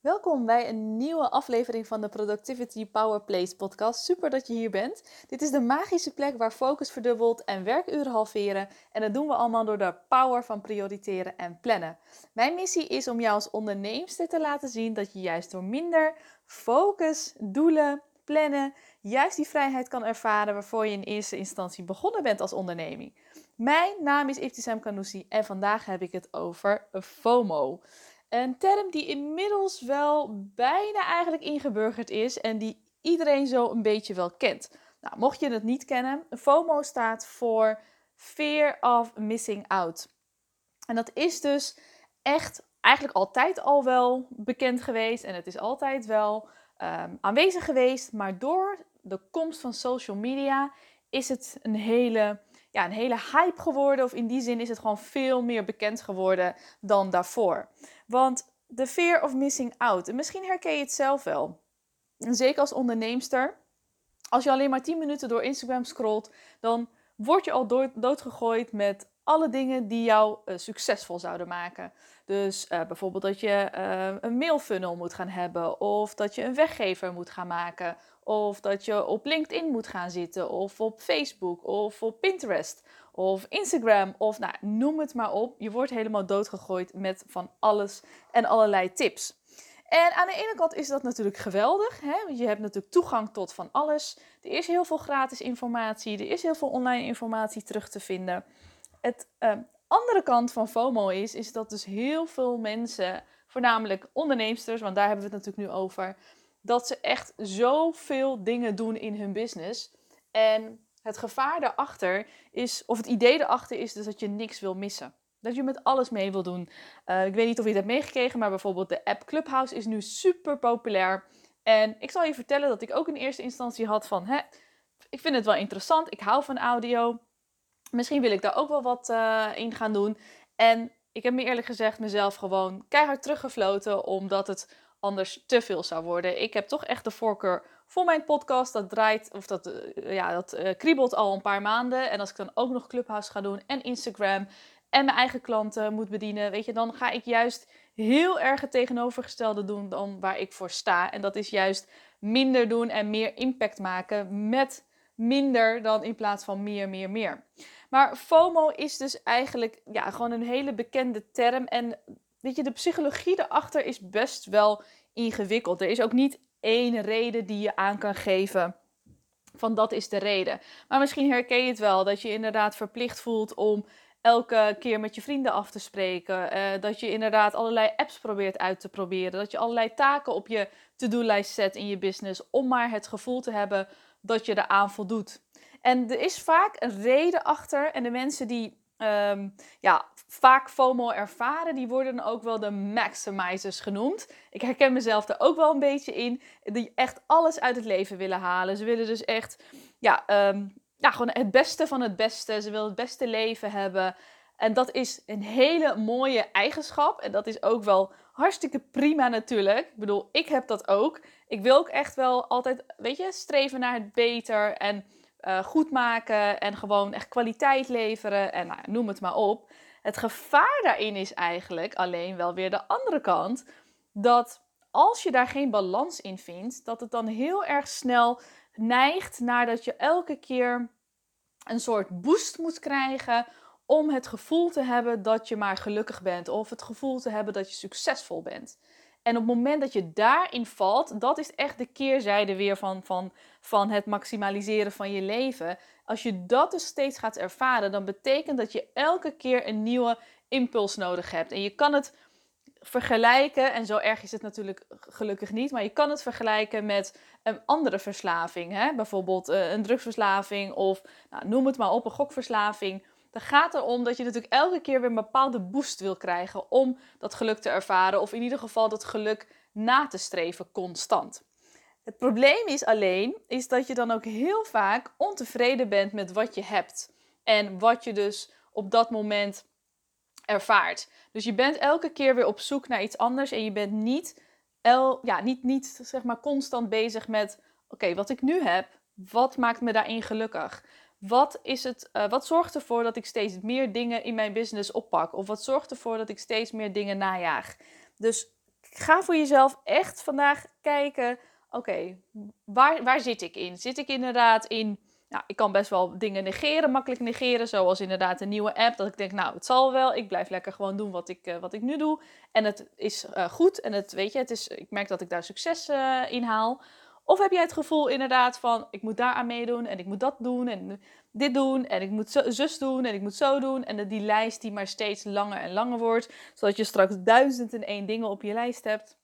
Welkom bij een nieuwe aflevering van de Productivity Power Place podcast. Super dat je hier bent. Dit is de magische plek waar focus verdubbelt en werkuren halveren. En dat doen we allemaal door de power van prioriteren en plannen. Mijn missie is om jou als onderneemster te laten zien dat je juist door minder focus, doelen, plannen, juist die vrijheid kan ervaren waarvoor je in eerste instantie begonnen bent als onderneming. Mijn naam is Iftisam Kanoussi en vandaag heb ik het over FOMO. Een term die inmiddels wel bijna eigenlijk ingeburgerd is en die iedereen zo een beetje wel kent. Nou, mocht je het niet kennen, FOMO staat voor Fear of Missing Out. En dat is dus echt eigenlijk altijd al wel bekend geweest en het is altijd wel ehm, aanwezig geweest, maar door de komst van social media is het een hele, ja, een hele hype geworden. Of in die zin is het gewoon veel meer bekend geworden dan daarvoor. Want de fear of missing out. En misschien herken je het zelf wel. zeker als onderneemster. Als je alleen maar 10 minuten door Instagram scrolt, dan word je al doodgegooid met alle dingen die jou uh, succesvol zouden maken. Dus uh, bijvoorbeeld dat je uh, een mailfunnel moet gaan hebben, of dat je een weggever moet gaan maken, of dat je op LinkedIn moet gaan zitten, of op Facebook, of op Pinterest, of Instagram, of nou, noem het maar op. Je wordt helemaal doodgegooid met van alles en allerlei tips. En aan de ene kant is dat natuurlijk geweldig, hè? want je hebt natuurlijk toegang tot van alles. Er is heel veel gratis informatie, er is heel veel online informatie terug te vinden. Het uh, andere kant van FOMO is, is dat dus heel veel mensen, voornamelijk onderneemsters, want daar hebben we het natuurlijk nu over, dat ze echt zoveel dingen doen in hun business. En het gevaar daarachter is, of het idee daarachter is dus dat je niks wil missen. Dat je met alles mee wil doen. Uh, ik weet niet of je het hebt meegekregen, maar bijvoorbeeld de app Clubhouse is nu super populair. En ik zal je vertellen dat ik ook in eerste instantie had van, hè, ik vind het wel interessant, ik hou van audio. Misschien wil ik daar ook wel wat uh, in gaan doen. En ik heb me eerlijk gezegd mezelf gewoon keihard teruggefloten, omdat het anders te veel zou worden. Ik heb toch echt de voorkeur voor mijn podcast. Dat draait, of dat, uh, ja, dat uh, kriebelt al een paar maanden. En als ik dan ook nog Clubhouse ga doen en Instagram en mijn eigen klanten moet bedienen, weet je, dan ga ik juist heel erg het tegenovergestelde doen dan waar ik voor sta. En dat is juist minder doen en meer impact maken met minder dan in plaats van meer, meer, meer. Maar FOMO is dus eigenlijk ja, gewoon een hele bekende term. En weet je, de psychologie erachter is best wel ingewikkeld. Er is ook niet één reden die je aan kan geven van dat is de reden. Maar misschien herken je het wel, dat je inderdaad verplicht voelt om elke keer met je vrienden af te spreken. Uh, dat je inderdaad allerlei apps probeert uit te proberen. Dat je allerlei taken op je to-do-lijst zet in je business. Om maar het gevoel te hebben dat je eraan voldoet. En er is vaak een reden achter. En de mensen die um, ja, vaak FOMO ervaren, die worden ook wel de maximizers genoemd. Ik herken mezelf er ook wel een beetje in. Die echt alles uit het leven willen halen. Ze willen dus echt ja, um, ja, gewoon het beste van het beste. Ze willen het beste leven hebben. En dat is een hele mooie eigenschap. En dat is ook wel hartstikke prima natuurlijk. Ik bedoel, ik heb dat ook. Ik wil ook echt wel altijd, weet je, streven naar het beter en uh, goed maken. En gewoon echt kwaliteit leveren. En nou, noem het maar op. Het gevaar daarin is eigenlijk alleen wel weer de andere kant. Dat als je daar geen balans in vindt, dat het dan heel erg snel neigt naar dat je elke keer een soort boost moet krijgen om het gevoel te hebben dat je maar gelukkig bent of het gevoel te hebben dat je succesvol bent. En op het moment dat je daarin valt, dat is echt de keerzijde weer van, van, van het maximaliseren van je leven. Als je dat dus steeds gaat ervaren, dan betekent dat je elke keer een nieuwe impuls nodig hebt. En je kan het vergelijken, en zo erg is het natuurlijk gelukkig niet, maar je kan het vergelijken met een andere verslaving. Hè? Bijvoorbeeld uh, een drugsverslaving of nou, noem het maar op, een gokverslaving. Dan gaat erom dat je natuurlijk elke keer weer een bepaalde boost wil krijgen om dat geluk te ervaren, of in ieder geval dat geluk na te streven constant. Het probleem is alleen, is dat je dan ook heel vaak ontevreden bent met wat je hebt. En wat je dus op dat moment ervaart. Dus je bent elke keer weer op zoek naar iets anders en je bent niet, ja, niet, niet zeg maar constant bezig met: oké, wat ik nu heb, wat maakt me daarin gelukkig? Wat, is het, uh, wat zorgt ervoor dat ik steeds meer dingen in mijn business oppak? Of wat zorgt ervoor dat ik steeds meer dingen najaag? Dus ga voor jezelf echt vandaag kijken, oké, waar, waar zit ik in? Zit ik inderdaad in, nou, ik kan best wel dingen negeren, makkelijk negeren, zoals inderdaad een nieuwe app, dat ik denk, nou, het zal wel, ik blijf lekker gewoon doen wat ik, uh, wat ik nu doe. En het is uh, goed en het, weet je, het is, ik merk dat ik daar succes uh, in haal. Of heb jij het gevoel inderdaad van, ik moet daar aan meedoen en ik moet dat doen en dit doen en ik moet zo, zus doen en ik moet zo doen. En die lijst die maar steeds langer en langer wordt, zodat je straks duizend en één dingen op je lijst hebt.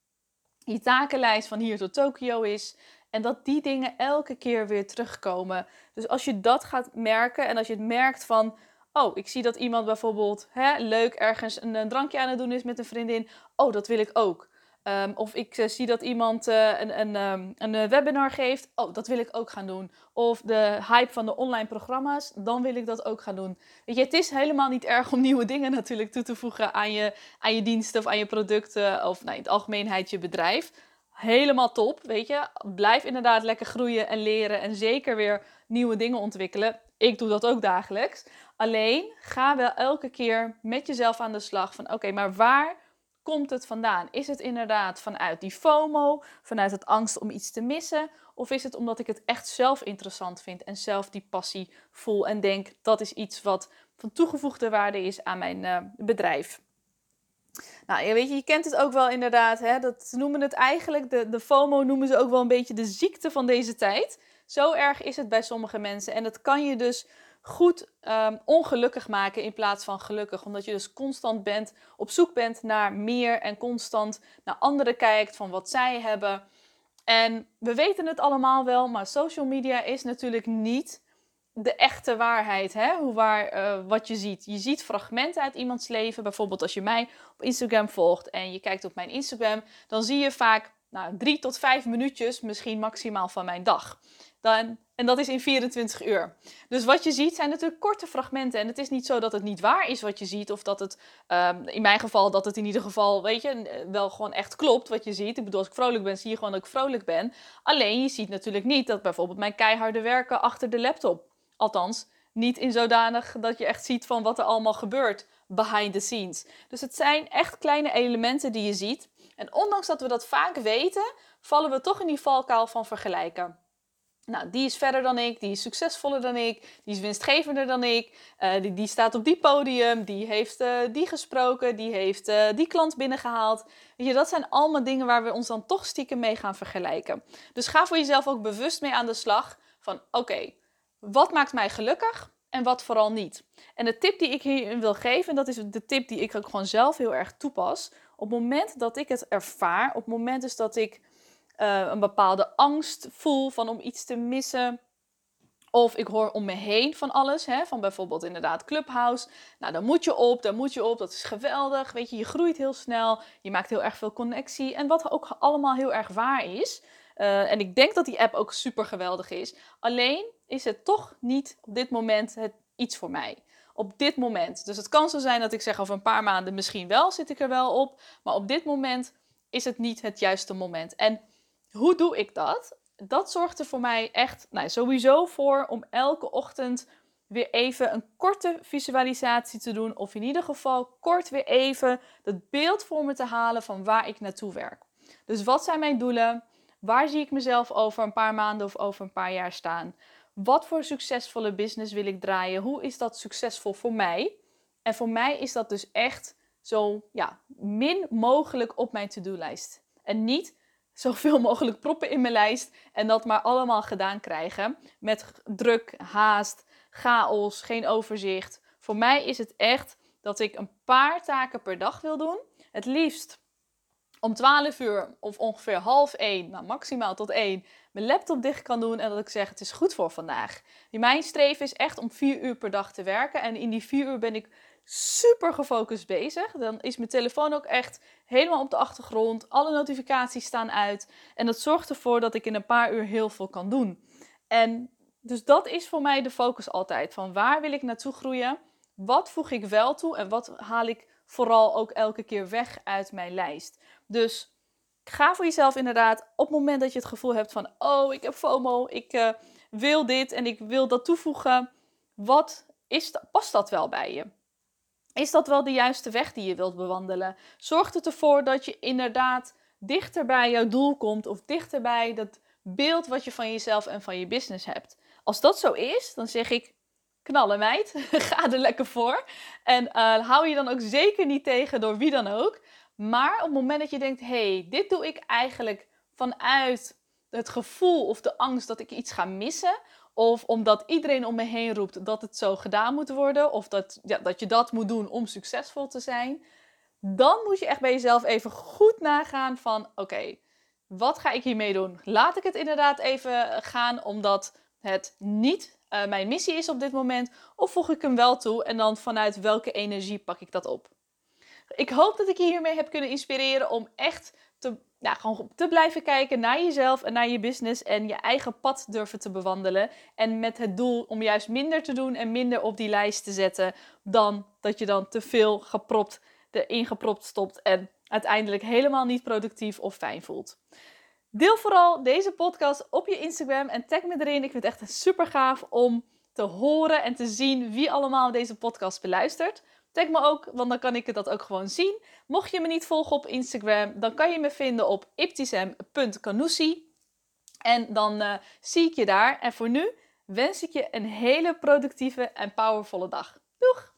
Je takenlijst van hier tot Tokio is. En dat die dingen elke keer weer terugkomen. Dus als je dat gaat merken en als je het merkt van, oh, ik zie dat iemand bijvoorbeeld hè, leuk ergens een, een drankje aan het doen is met een vriendin. Oh, dat wil ik ook. Um, of ik uh, zie dat iemand uh, een, een, um, een eh, webinar geeft. Oh, dat wil ik ook gaan doen. Of de hype van de online programma's. Dan wil ik dat ook gaan doen. Weet je, het is helemaal niet erg om nieuwe dingen natuurlijk toe te voegen aan je, aan je diensten of aan je producten. Of nou, in het algemeenheid je bedrijf. Helemaal top, weet je. Blijf inderdaad lekker groeien en leren. En zeker weer nieuwe dingen ontwikkelen. Ik doe dat ook dagelijks. Alleen ga wel elke keer met jezelf aan de slag. Van oké, maar waar komt het vandaan? Is het inderdaad vanuit die FOMO, vanuit het angst om iets te missen? Of is het omdat ik het echt zelf interessant vind en zelf die passie voel en denk dat is iets wat van toegevoegde waarde is aan mijn uh, bedrijf? Nou, je weet je, je kent het ook wel inderdaad. Hè? Dat noemen het eigenlijk, de, de FOMO noemen ze ook wel een beetje de ziekte van deze tijd. Zo erg is het bij sommige mensen. En dat kan je dus goed um, ongelukkig maken in plaats van gelukkig. Omdat je dus constant bent, op zoek bent naar meer en constant naar anderen kijkt van wat zij hebben. En we weten het allemaal wel, maar social media is natuurlijk niet de echte waarheid, hè? Hoe waar, uh, wat je ziet. Je ziet fragmenten uit iemands leven. Bijvoorbeeld als je mij op Instagram volgt en je kijkt op mijn Instagram, dan zie je vaak nou, drie tot vijf minuutjes, misschien maximaal van mijn dag. Dan, en dat is in 24 uur. Dus wat je ziet zijn natuurlijk korte fragmenten. En het is niet zo dat het niet waar is wat je ziet. Of dat het, um, in mijn geval, dat het in ieder geval, weet je, wel gewoon echt klopt wat je ziet. Ik bedoel, als ik vrolijk ben, zie je gewoon dat ik vrolijk ben. Alleen, je ziet natuurlijk niet dat bijvoorbeeld mijn keiharde werken achter de laptop. Althans, niet in zodanig dat je echt ziet van wat er allemaal gebeurt behind the scenes. Dus het zijn echt kleine elementen die je ziet. En ondanks dat we dat vaak weten, vallen we toch in die valkuil van vergelijken. Nou, die is verder dan ik, die is succesvoller dan ik, die is winstgevender dan ik, uh, die, die staat op die podium, die heeft uh, die gesproken, die heeft uh, die klant binnengehaald. Weet je, dat zijn allemaal dingen waar we ons dan toch stiekem mee gaan vergelijken. Dus ga voor jezelf ook bewust mee aan de slag van oké, wat maakt mij gelukkig en wat vooral niet. En de tip die ik hierin wil geven, en dat is de tip die ik ook gewoon zelf heel erg toepas. Op het moment dat ik het ervaar, op het moment dus dat ik uh, een bepaalde angst voel van om iets te missen. Of ik hoor om me heen van alles, hè, van bijvoorbeeld inderdaad Clubhouse. Nou, daar moet je op, daar moet je op, dat is geweldig. Weet je, je groeit heel snel, je maakt heel erg veel connectie. En wat ook allemaal heel erg waar is. Uh, en ik denk dat die app ook super geweldig is. Alleen is het toch niet op dit moment het iets voor mij. Op dit moment. Dus het kan zo zijn dat ik zeg over een paar maanden misschien wel, zit ik er wel op. Maar op dit moment is het niet het juiste moment. En hoe doe ik dat? Dat zorgt er voor mij echt nou, sowieso voor om elke ochtend weer even een korte visualisatie te doen. Of in ieder geval kort weer even het beeld voor me te halen van waar ik naartoe werk. Dus wat zijn mijn doelen? Waar zie ik mezelf over een paar maanden of over een paar jaar staan? Wat voor succesvolle business wil ik draaien? Hoe is dat succesvol voor mij? En voor mij is dat dus echt zo ja, min mogelijk op mijn to-do-lijst. En niet zoveel mogelijk proppen in mijn lijst en dat maar allemaal gedaan krijgen. Met druk, haast, chaos, geen overzicht. Voor mij is het echt dat ik een paar taken per dag wil doen. Het liefst om 12 uur of ongeveer half 1, nou maximaal tot 1, mijn laptop dicht kan doen en dat ik zeg het is goed voor vandaag. Mijn streven is echt om 4 uur per dag te werken en in die 4 uur ben ik super gefocust bezig. Dan is mijn telefoon ook echt helemaal op de achtergrond. Alle notificaties staan uit. En dat zorgt ervoor dat ik in een paar uur heel veel kan doen. En dus dat is voor mij de focus altijd. Van waar wil ik naartoe groeien? Wat voeg ik wel toe? En wat haal ik vooral ook elke keer weg uit mijn lijst? Dus ga voor jezelf inderdaad op het moment dat je het gevoel hebt van... Oh, ik heb FOMO, ik uh, wil dit en ik wil dat toevoegen. Wat is, past dat wel bij je? Is dat wel de juiste weg die je wilt bewandelen? Zorgt het ervoor dat je inderdaad dichter bij jouw doel komt of dichter bij dat beeld wat je van jezelf en van je business hebt. Als dat zo is, dan zeg ik knallen meid, ga er lekker voor. En uh, hou je dan ook zeker niet tegen door wie dan ook. Maar op het moment dat je denkt, hey, dit doe ik eigenlijk vanuit het gevoel of de angst dat ik iets ga missen. Of omdat iedereen om me heen roept dat het zo gedaan moet worden. Of dat, ja, dat je dat moet doen om succesvol te zijn. Dan moet je echt bij jezelf even goed nagaan van oké, wat ga ik hiermee doen? Laat ik het inderdaad even gaan omdat het niet uh, mijn missie is op dit moment? Of voeg ik hem wel toe en dan vanuit welke energie pak ik dat op? Ik hoop dat ik je hiermee heb kunnen inspireren om echt te, ja, gewoon te blijven kijken naar jezelf en naar je business en je eigen pad durven te bewandelen. En met het doel om juist minder te doen en minder op die lijst te zetten dan dat je dan te veel gepropt, erin gepropt stopt en uiteindelijk helemaal niet productief of fijn voelt. Deel vooral deze podcast op je Instagram en tag me erin. Ik vind het echt super gaaf om te horen en te zien wie allemaal deze podcast beluistert. Tag me ook, want dan kan ik dat ook gewoon zien. Mocht je me niet volgen op Instagram, dan kan je me vinden op iptisem.canoussi. En dan uh, zie ik je daar. En voor nu wens ik je een hele productieve en powervolle dag. Doeg!